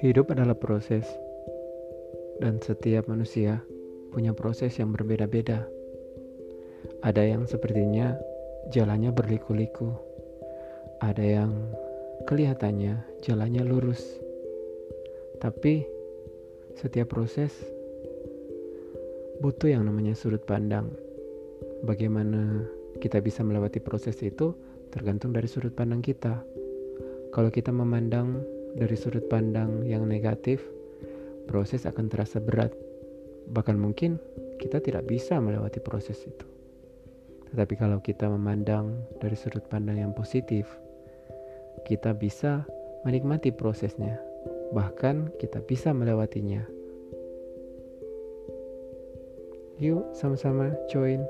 Hidup adalah proses, dan setiap manusia punya proses yang berbeda-beda. Ada yang sepertinya jalannya berliku-liku, ada yang kelihatannya jalannya lurus, tapi setiap proses butuh yang namanya sudut pandang. Bagaimana kita bisa melewati proses itu tergantung dari sudut pandang kita. Kalau kita memandang dari sudut pandang yang negatif, proses akan terasa berat. Bahkan mungkin kita tidak bisa melewati proses itu. Tetapi kalau kita memandang dari sudut pandang yang positif, kita bisa menikmati prosesnya. Bahkan kita bisa melewatinya. Yuk sama-sama join